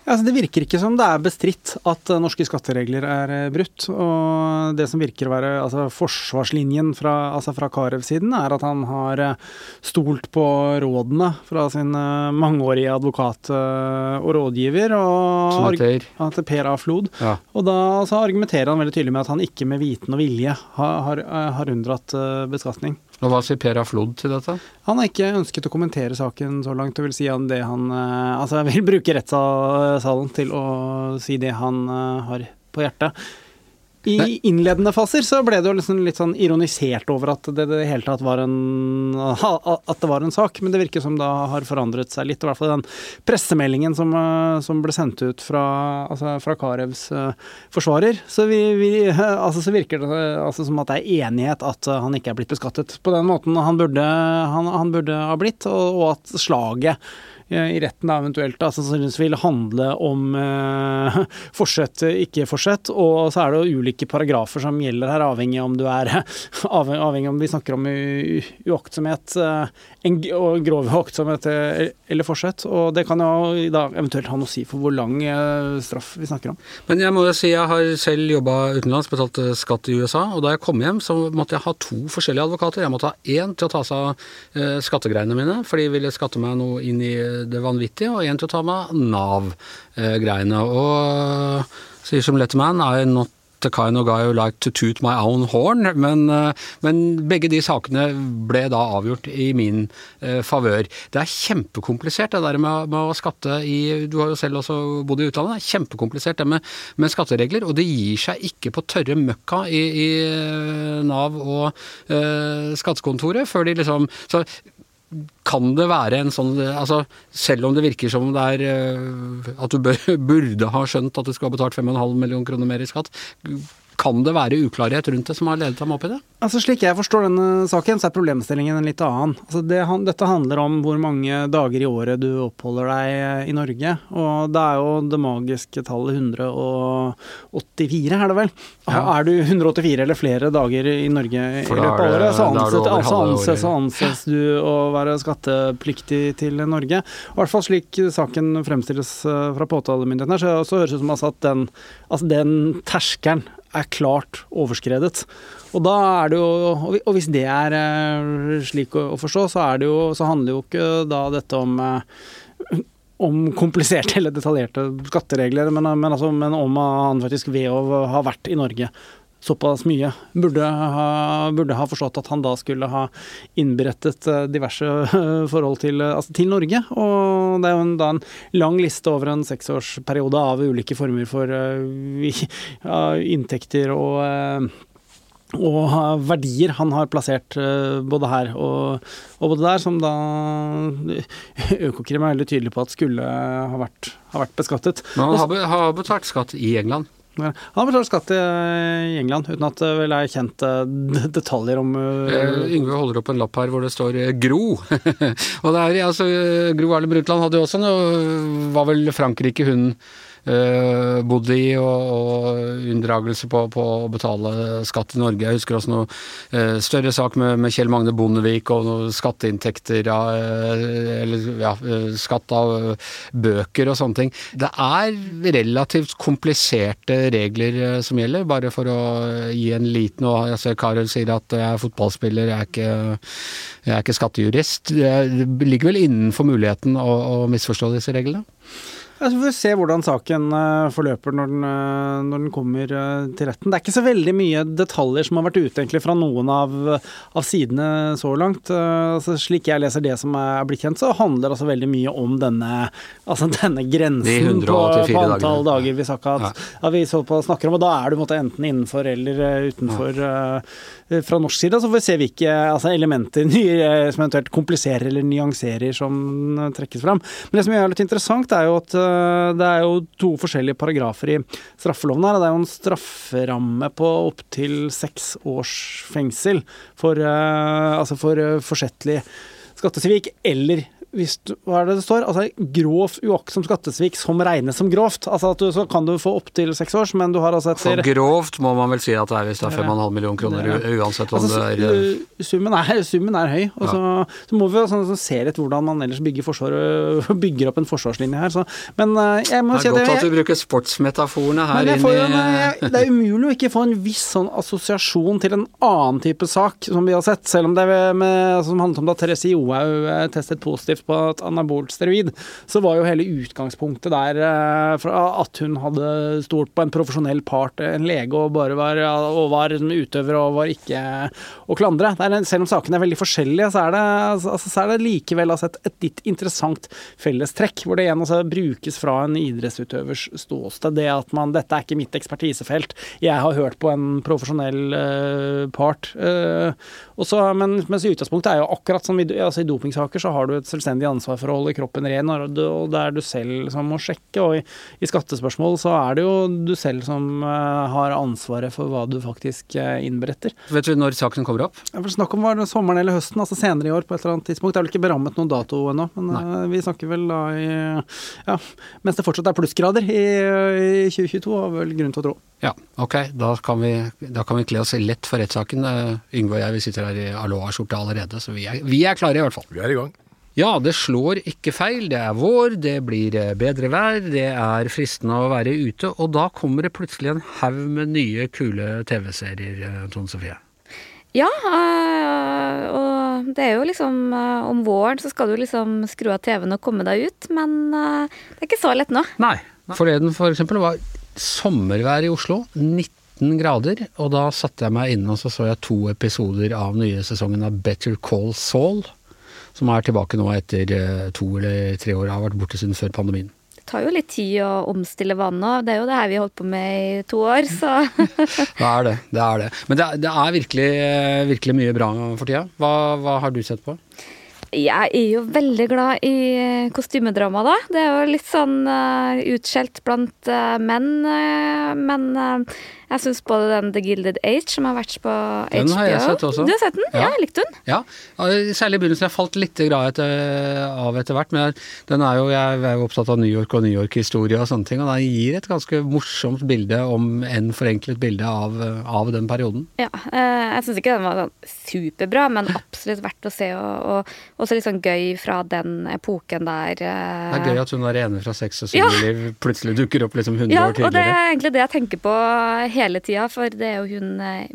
E: Altså, det virker ikke som det er bestridt at norske skatteregler er eh, brutt. Og det som virker å være altså, forsvarslinjen fra, altså fra Carew-siden, er at han har eh, stolt på rådene fra sin eh, mangeårige advokat og rådgiver. Og,
B: heter?
E: Per A. Flod. Ja. Og da argumenterer han veldig tydelig med at han ikke med viten og vilje har, har, har unndratt beskatning.
B: Og Hva sier Per Aflod til dette?
E: Han har ikke ønsket å kommentere saken så langt. Det vil si han det han Altså, jeg vil bruke rettssalen til å si det han har på hjertet. I innledende faser så ble det jo liksom litt sånn ironisert over at det, det hele tatt var en at det var en sak, men det virker som det har forandret seg litt. I hvert fall den pressemeldingen som, eh, som ble sendt ut fra, altså fra Karevs uh, forsvarer. Så, vi, vi, (laughs) altså så virker det altså som at det er enighet at han ikke er blitt beskattet på den måten han burde, han, han burde ha blitt, og, og at slaget Eh, i retten da, eventuelt da, sannsynligvis vil handle om eh, (laughs) forsett, ikke forsett. Og så er det ulike paragrafer som gjelder her, avhengig om du er (laughs) avhengig om vi snakker om uaktsomhet eh, og grov uaktsomhet eh, eller forsett. Og det kan jo da eventuelt ha noe å si for hvor lang straff vi snakker om.
B: Men jeg må jo si jeg har selv jobba utenlands, betalt skatt i USA, og da jeg kom hjem så måtte jeg ha to forskjellige advokater. Jeg måtte ha én til å ta seg av skattegreiene mine, for de ville skatte meg noe inn i det vanvittige, og en til å ta med Nav-greiene. Og sier som Letterman I not the kind of guy who like to toot my own horn, men, eh, men begge de sakene ble da avgjort i min uh, favør. Det er kjempekomplisert det der med, med, å skatte i Du har jo selv også bodd i utlandet. Det er kjempekomplisert det med, med skatteregler, og det gir seg ikke på tørre møkka i, i eh, Nav og eh, skattekontoret før de liksom så kan det være en sånn altså Selv om det virker som det er eh, at du (laughs) burde ha skjønt at du skulle ha betalt 5,5 millioner kroner mer i skatt, kan det være uklarhet rundt det som har ledet ham opp i det?
E: Altså Slik jeg forstår denne saken, så er problemstillingen en litt annen. Altså det, dette handler om hvor mange dager i året du oppholder deg i Norge. Og det er jo det magiske tallet 184, er det vel? Ja. Er du 184 eller flere dager i Norge i løpet av året, så anses, altså anses, anses, du å være skattepliktig til Norge. I hvert fall slik saken fremstilles eh, fra påtalemyndigheten her, så, så høres det ut som altså at den, altså den terskelen er klart overskredet. Og jo Og hvis det er eh, slik å forstå, så, jo, så handler jo ikke da dette om eh, om kompliserte eller detaljerte skatteregler, men, men, altså, men om han faktisk ved å ha vært i Norge såpass mye. Burde ha, burde ha, forstått at han da skulle ha innberettet eh, diverse forhold til, altså til Norge. Og det er jo en, da en lang liste over en seksårsperiode av ulike former for uh, inntekter og uh, og verdier han har plassert både her og, og både der, som da Økokrim er veldig tydelig på at skulle ha vært, ha vært beskattet.
B: Men han har betalt skatt i England?
E: Han har betalt skatt i England, uten at det vel er kjent (laughs) detaljer om
B: uh, Yngve holder opp en lapp her hvor det står eh, Gro. (laughs) og det er, altså, Gro Harlem Brundtland hadde jo også noe Var vel Frankrike hun uh, bodde i, og, og unndragelse på, på, å betale skatt i Norge. Jeg husker også noe uh, større sak med, med, Kjell Magne Bondevik og noen skatteinntekter av uh, Eller ja, skatt av bøker og sånne ting. Det er relativt kompliserte regler som gjelder, bare for å gi en liten og jeg ser Karel sier at jeg er fotballspiller, jeg er ikke, jeg er ikke skattejurist. Det ligger vel innenfor muligheten å, å misforstå disse reglene?
E: Ja, så får vi se hvordan saken eh, forløper når den, eh, når den kommer eh, til retten. Det er ikke så veldig mye detaljer som har vært ute egentlig fra noen av, av sidene så langt. Eh, Så slik jeg leser det som er blitt kjent, så handler altså veldig mye om denne, altså denne
B: De
E: grensen på, på antall dager vi at, at vi så på snakker om. Og da er du måte enten innenfor eller utenfor eh, fra norsk side. Så får vi se hvilke altså, elementer (laughs) nye, som eventuelt kompliserer eller nyanserer som trekkes fram. Men det som er litt interessant, er jo at det er jo to forskjellige paragrafer i straffeloven her. Det er jo en strafferamme på opptil seks års fengsel for, eh, altså for eh, forsettlig skattesvik eller hvis du, hva er det det står? Altså grov uaktsom skattesvik som regnes som grovt. Altså at du, Så kan du få opptil seks års, men du har altså
B: For grovt må man vel si at det er hvis det er 5,5 millioner kroner,
E: Ja.
B: uansett om
E: Altså,
B: det er eh,
E: summen, er, (laughs) summen er høy. Og så, så må vi sånn, så se litt hvordan man ellers bygger, forsvar, (laughs) bygger opp en forsvarslinje her. Så, men eh, jeg må
B: Det
E: si
B: er
E: at
B: godt at du bruker sportsmetaforene her inn i
E: jeg, det er (laughs) umulig å ikke få en viss sånn assosiasjon til en annen type sak som vi har sett. Selv om det er med, som handlet om da Therese Johaug testet positivt på et anabolt steroid, så var jo hele utgangspunktet der eh, at hun hadde stolt på en profesjonell part, en lege, og bare var, og var utøver og var ikke å klandre. Er, selv om sakene er veldig forskjellige, så er det, altså, så er det likevel altså, et, et litt interessant fellestrekk, hvor det igjen altså, brukes fra en idrettsutøvers ståsted. Det at man Dette er ikke mitt ekspertisefelt. Jeg har hørt på en profesjonell uh, part. Uh, også, men, mens utgangspunktet er jo akkurat som i, altså, i dopingsaker, så har du et selvstendig ansvar for å holde kroppen ren, og det, er du selv som må sjekke. Og i, i skattespørsmål så er det jo du selv som eh, har ansvaret for hva du faktisk eh, innberetter.
B: Vet du når saken kommer opp?
E: Snakk om var det sommeren eller høsten, altså senere i år på et eller annet tidspunkt. Det er vel ikke berammet noen dato ennå, men eh, vi snakker vel da i ja, mens det fortsatt er plussgrader i, i 2022, har vel grunn til å tro.
B: Ja, ok. Da kan vi, da kan vi kle oss lett for rettssaken. Yngve og jeg vi sitter her i Aloha-skjorte allerede, så vi er, vi er klare i hvert fall.
D: Vi er i gang.
B: Ja, det slår ikke feil. Det er vår, det blir eh, bedre vær, det er fristende å være ute, og da kommer det plutselig en haug med nye, kule TV-serier, eh, Tone Sofie.
F: Ja, øh, og det er jo liksom Om våren så skal du liksom skru av TV-en og komme deg ut, men det er ikke så lett nå.
B: Nei. Forleden for eksempel var sommervær i Oslo. 19 grader, og da satte jeg meg inne og så så jeg to episoder av nye sesongen av Better Call Saul, som er tilbake nå etter eh, to eller tre år, har vært borte siden før pandemien.
F: Det tar jo litt tid å omstille vannet, det er jo det her vi har holdt på med i to år, så (laughs)
B: Det er det. det er det. Men det, er- det er virkelig, eh, virkelig mye bra for tida. Hva, hva har du sett på?
F: Jeg er jo veldig glad i kostymedrama, da. Det er jo litt sånn uh, utskjelt blant uh, menn, Uh, men jeg syns både den The Gilded Age, som har vært på HBO
B: Den har jeg sett også.
F: Du har sett den?
B: Ja.
F: Ja, jeg likte den.
B: Ja, særlig i begynnelsen. Jeg falt litt etter, av etter hvert. Men den er jo, jeg er jo opptatt av New York og New York-historie og sånne ting. Og den gir et ganske morsomt bilde, om enn forenklet bilde, av, av den perioden.
F: Ja, eh, jeg syns ikke den var sånn superbra, men absolutt verdt å se. Og, og også litt sånn gøy fra den epoken der. eh.
B: Det er gøy at hun er ene fra Sex og
F: Ja.
B: plutselig dukker opp liksom 100
F: ja,
B: år
F: og det er egentlig det jeg tenker på hele tida, for det er jo hun eh,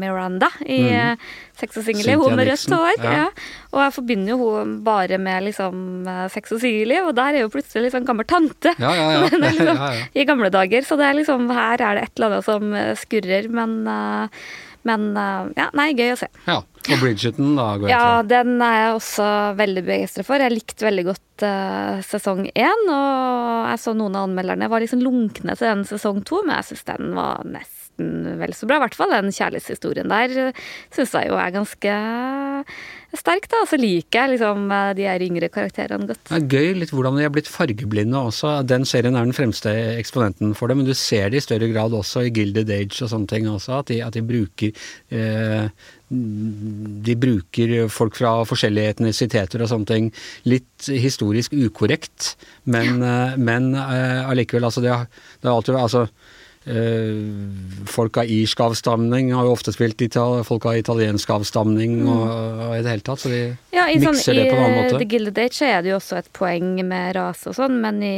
F: Miranda i mm. Sex og
B: singel,
F: Hun med rødt hår.
B: ja.
F: Ja. Og jeg forbinder jo hun bare med liksom eh, sex og singelliv, og der er jo plutselig sånn gammel tante.
B: Ja, ja, ja. (laughs)
F: Den liksom. I gamle dager. Så det er liksom, her er det et eller annet som eh, skurrer, men eh, men eh, ja, nei, gøy å se.
B: ja. Og Bridgerton, da, går
F: Ja, den er jeg også veldig begeistra for. Jeg likte veldig godt uh, sesong én, og jeg så noen av anmelderne var liksom lunkne til den sesong to, men jeg syns den var nesten vel så bra. I hvert fall den kjærlighetshistorien der syns jeg jo er ganske sterk, da. Og så liker jeg liksom eh, de her yngre karakterene godt.
B: Det er gøy litt hvordan de er blitt fargeblinde også. Den serien er den fremste eksponenten for det, men du ser det i større grad også i Gilded Age og sånne ting også, at de, at de bruker eh, de bruker folk fra forskjellige etnisiteter og sånne ting. Litt historisk ukorrekt, men, eh, men eh, allikevel, altså det, det har alltid vært altså, eh, folk av irsk avstamning har jo ofte spilt folk av italiensk avstamning og, og i det hele tatt, så de
F: Ja, sånn,
B: mikser det på en annen måte.
F: I The Gilded Age er det jo også et poeng med rase og sånn, men i,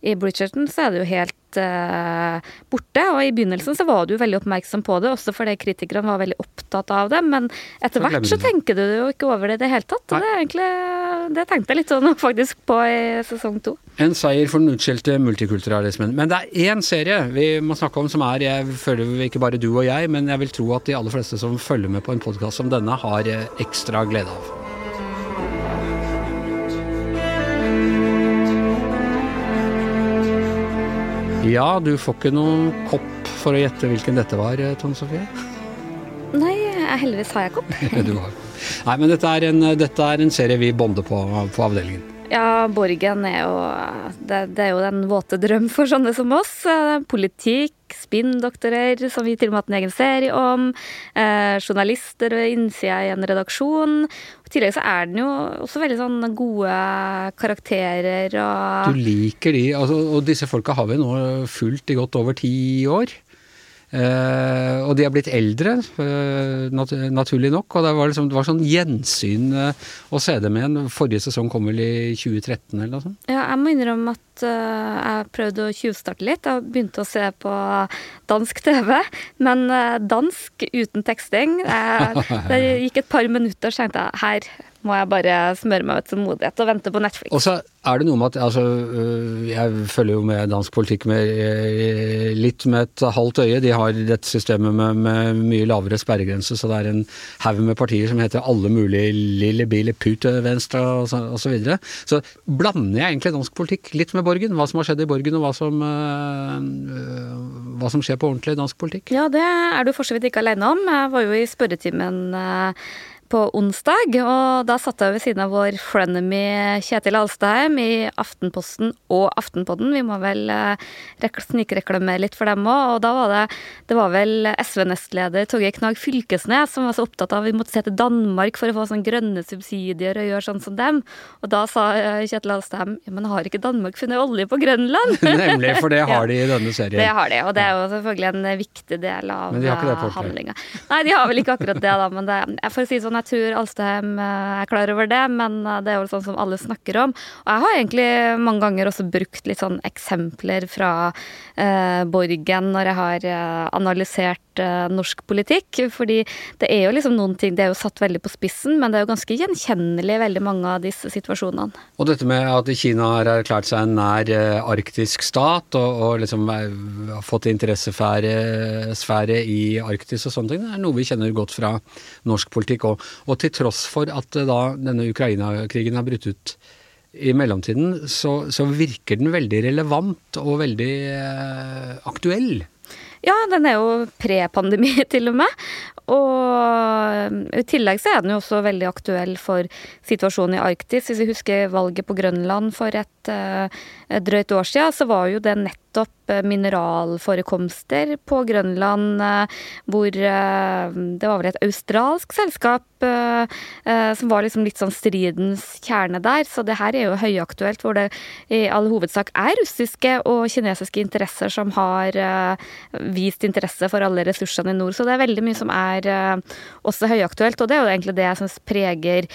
F: i Bridgerton så er det jo helt eh, borte. Og i begynnelsen så var du veldig oppmerksom på det, også fordi kritikerne var veldig opptatt av det. Men etter hvert så tenker du jo ikke over det i det hele tatt. Og det egentlig Det tenkte jeg litt sånn (laughs) faktisk på i sesong to.
B: En seier for den utskjelte multikulturalismen. Men det er én serie vi må snakke om som er Jeg føler ikke bare du og jeg, men jeg vil tro at de aller fleste som følger med på en podkast som denne, har eh, ekstra glede av. Ja, du får ikke noen kopp for å gjette hvilken dette var, eh, Tone Sofie.
F: Nei, heldigvis har jeg kopp. (laughs)
B: Du har. Nei, men dette er, en, dette er en serie vi bonder på på avdelingen.
F: Ja, Borgen er jo det, det er jo den våte drøm for sånne som oss. Eh, Politikk, spinndoktorer, som vi til og med har hatt en egen serie om. Eh, journalister ved innsida i en redaksjon. I tillegg så er den jo også veldig sånn gode karakterer og
B: Du liker de, altså, og disse folka har vi nå fulgt i godt over ti år. Eh, og de har blitt eldre, eh, nat naturlig nok. Og det var, liksom, det var sånn gjensyn eh, å se dem igjen. Forrige sesong kom vel i 2013 eller noe sånt.
F: Ja, jeg må innrømme at jeg prøvde å tjuvstarte litt. Jeg begynte å se på dansk TV, men dansk uten teksting (laughs) Det gikk et par minutter, så tenkte jeg her må jeg bare smøre meg ut tålmodighet og vente på Netflix.
B: Og så er det noe med at altså, øh, Jeg følger jo med dansk politikk med øh, litt med et halvt øye. De har dette systemet med, med mye lavere sperregrense, så det er en haug med partier som heter alle mulige lille bille pute venstre og så, så videre. Så blander jeg egentlig dansk politikk litt med Borgen. Hva som har skjedd i Borgen, og hva som, øh, hva som skjer på ordentlig dansk politikk.
F: Ja, det er du for så vidt ikke alene om. Jeg var jo i spørretimen på onsdag, og da satt jeg ved siden av vår frenemy Kjetil Alstheim i Aftenposten og Aftenpodden. Vi må vel eh, snikreklamere litt for dem òg. Og da var det Det var vel SV-nestleder Torgeir Knag Fylkesnes som var så opptatt av at vi måtte se til Danmark for å få sånne grønne subsidier og gjøre sånn som dem. Og da sa eh, Kjetil Alstheim ja, men har ikke Danmark funnet olje på Grønland? (laughs)
B: Nemlig, for det har de i denne serien.
F: Det har de, og det er jo selvfølgelig en viktig del av eh, handlinga. Nei, de har vel ikke akkurat det, da, men det, for å si sånn, jeg tror Alstheim eh, er klar over det, men eh, det er jo sånn som alle snakker om. Og jeg har egentlig mange ganger også brukt litt sånn eksempler fra eh, Borgen når jeg har eh, analysert eh, norsk politikk, fordi det er jo liksom noen ting, det er jo satt veldig på spissen, men det er jo ganske gjenkjennelig veldig mange av disse situasjonene.
B: Og dette med at Kina har erklært seg en nær eh, arktisk stat, og, og liksom eh, har fått interessesfære i Arktis og sånne ting, det er noe vi kjenner godt fra norsk politikk. Og, og til tross for at eh, da denne Ukraina-krigen har brutt ut i mellomtiden, så, så virker den veldig relevant og veldig eh, aktuell.
F: Ja, den er jo pre-pandemi (laughs) til og med. Og i tillegg så er den jo også veldig aktuell for situasjonen i Arktis. Hvis vi husker valget på Grønland for et, eh, et drøyt år siden, så var jo det nettopp eh, mineralforekomster på Grønland eh, hvor eh, det var vel et australsk selskap som var liksom litt sånn stridens kjerne der. Så det her er jo høyaktuelt, hvor det i all hovedsak er russiske og kinesiske interesser som har vist interesse for alle ressursene i nord. Så det er veldig mye som er også høyaktuelt, og det er jo egentlig det jeg syns preger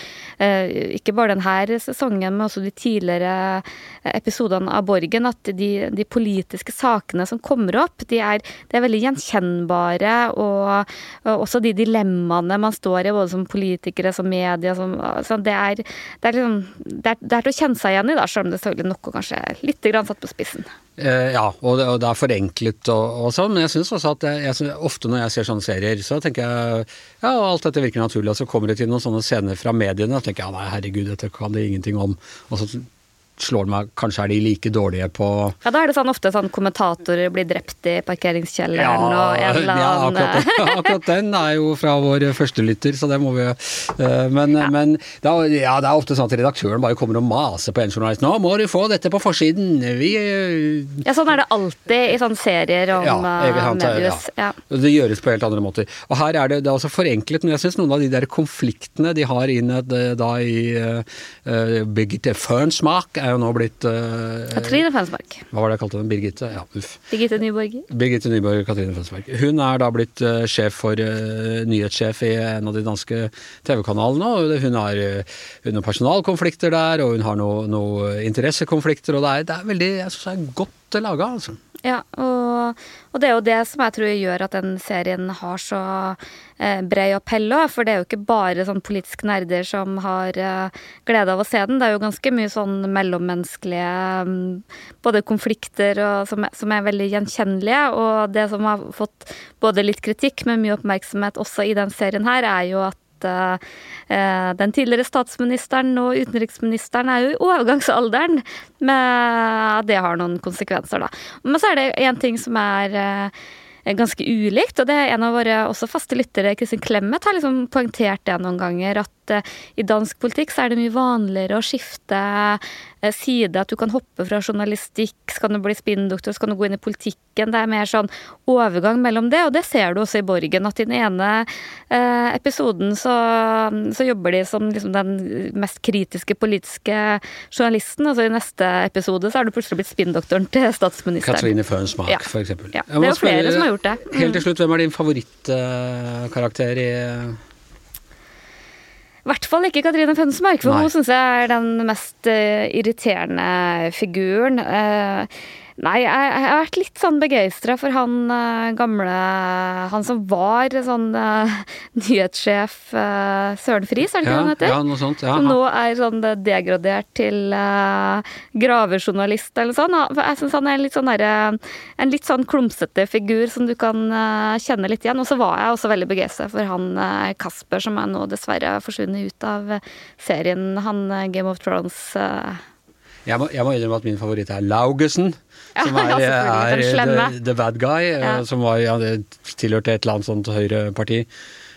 F: ikke bare denne sesongen, men også de tidligere episodene av Borgen, at de, de politiske sakene som kommer opp, de er, de er veldig gjenkjennbare, og, og også de dilemmaene man står i, både som politikere, som media, som så det, er, det, er liksom, det, er, det er til å kjenne seg igjen i, da, selv om det selvfølgelig noe kanskje er litt grann satt på spissen.
B: Eh, ja, og det er forenklet og, og sånn, men jeg syns også at jeg, jeg, ofte når jeg ser sånne serier, så tenker jeg ja, alt dette virker naturlig, og så kommer det til noen sånne scener fra mediene, og tenker jeg ja, nei, herregud, dette kan det ingenting om. Og så slår meg, kanskje er de like dårlige på
F: Ja, da er det sånn ofte sånn kommentatorer blir drept i parkeringskjelleren og en eller
B: ja,
F: annen
B: akkurat, (laughs) akkurat den er jo fra vår førstelytter, så det må vi eh, Men, men det, er, ja, det er ofte sånn at redaktøren bare kommer og maser på en journalist. 'Nå må du få dette på forsiden!' Vi eh,
F: Ja, sånn er det alltid i sånne serier om
B: Ja,
F: eh, mediehus.
B: ja.
F: Ja.
B: Det gjøres på helt andre måter. Og her er det, det er også forenklet, men jeg syns noen av de der konfliktene de har innad eh, da i uh, Birgitte Fønsmark, er jo nå blitt uh,
F: Katrine Felsberg.
B: Hva var det jeg kalte henne? Birgitte? Ja, uff.
F: Birgitte Nyborg.
B: Birgitte Nyborg Katrine Felsberg. Hun er da blitt uh, sjef for uh, nyhetssjef i en av de danske TV-kanalene. og Hun har, hun personalkonflikter der, og hun har noen noe interessekonflikter. og det er, det er veldig jeg synes det er godt laga. Altså.
F: Ja, og, og, det er jo det som jeg tror gjør at den serien har så eh, bred appell òg. For det er jo ikke bare sånn politiske nerder som har eh, glede av å se den. Det er jo ganske mye sånn mellommenneskelige mm, både konflikter og, som, som, er veldig gjenkjennelige. Og det som har fått både litt kritikk, men mye oppmerksomhet også i den serien her, er jo at eh, den tidligere statsministeren og utenriksministeren er jo i overgangsalderen. Men det har noen konsekvenser, da. Men så er det én ting som er eh, ganske ulikt. Og det er en av våre også faste lyttere, Kristin Clemet, har liksom poengtert det noen ganger. At uh, i dansk politikk så er det mye vanligere å skifte uh, side. At du kan hoppe fra journalistikk, så kan du bli spinndoktor, så kan du gå inn i politikken. Det er mer sånn overgang mellom det, og det ser du også i Borgen. At i den ene uh, episoden så, så, jobber de som liksom den mest kritiske politiske journalisten, og så i neste episode så er du plutselig blitt spinndoktoren til statsministeren.
B: Katrine Fønsmark, ja. for eksempel.
F: Ja. Det er jo flere som har gjort det.
B: Mm. Helt til slutt, hvem er din favorittkarakter i
F: i hvert fall ikke Katrine Fønsmark, for Nei. hun syns jeg er den mest uh, irriterende figuren. Uh, Nei, jeg, jeg, har vært litt sånn begeistra for han uh, gamle Han som var sånn uh, (laughs) nyhetssjef uh, Søren Friis, er det ikke
B: ja,
F: han heter?
B: Ja, noe sånt. Ja,
F: som nå er sånn degradert til gravejournalist eller sånn. Jeg syns han er litt sånn der, en litt sånn klumsete figur som du kan kjenne litt igjen. Og så var jeg også veldig begeistra for han Kasper, som er nå dessverre forsvunnet ut av serien. Han Game of Thrones
B: jeg må, jeg må innrømme at min favoritt er Laugesen. Som (laughs) er, er the, the, bad guy. Eh, ja. Som var, ja, tilhørte et eller annet sånt høyreparti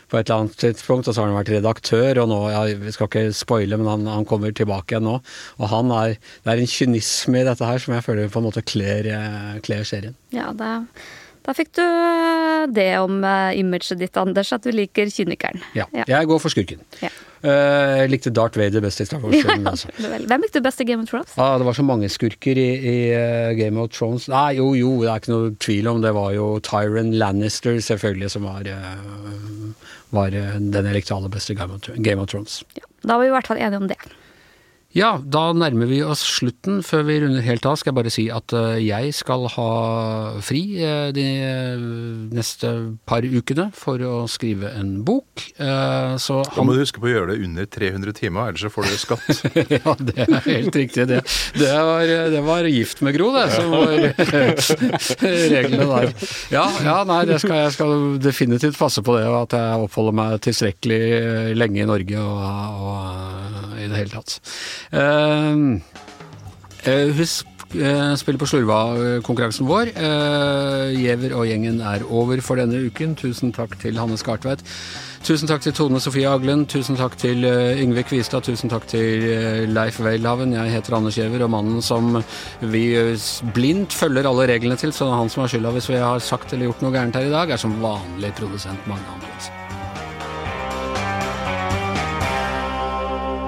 B: på et eller annet tidspunkt, og så har han vært redaktør, og nå, ja, vi skal ikke spoile, men han, han, kommer tilbake igjen nå. Og han er, det er en kynisme i dette her som jeg føler på en måte kler, eh, kler serien.
F: Ja, det, da fikk du eh, det om imaget ditt, Anders, at du liker kynikeren.
B: Ja, ja. jeg går for skurken. Ja. Uh, jeg likte Darth Vader best i Star Wars. (laughs)
F: Altså. Hvem likte du best i Game of Thrones?
B: Ah, det var så mange skurker i, i uh, Game of Thrones. Nei, jo, jo, det er ikke noe tvil om det var jo Tyron Lannister, selvfølgelig, som var, uh, var den jeg likte aller best i Game of, Game of Thrones.
F: Ja, da var vi i hvert fall enige om det.
B: Ja, da nærmer vi oss slutten. Før vi runder helt av, skal jeg bare si at eh, jeg skal ha fri eh, de eh, neste par ukene for å skrive en bok.
D: Så da må du huske på å gjøre det under 300 timer, ellers så får du skatt. (laughs)
B: ja, det er helt riktig. Det, det, var, det var, gift med Gro, det, som var (laughs) reglene der. Ja, ja nei, skal, jeg skal definitivt passe på det, og at jeg oppholder meg tilstrekkelig lenge i Norge og, og i det hele tatt. Uh, husk spiller spill på slurva-konkurransen vår. Uh, Giæver og gjengen er over for denne uken. Tusen takk til Hanne Skartveit. Tusen takk til Tone Sofie Aglen. Tusen takk til Yngve Kvistad. Tusen takk til Leif Welhaven. Jeg heter Anders Giæver, og mannen som vi blindt følger alle reglene til, så det er han som har skylda hvis vi har sagt eller gjort noe gærent her i dag, er som vanlig produsent Magne Antonsen.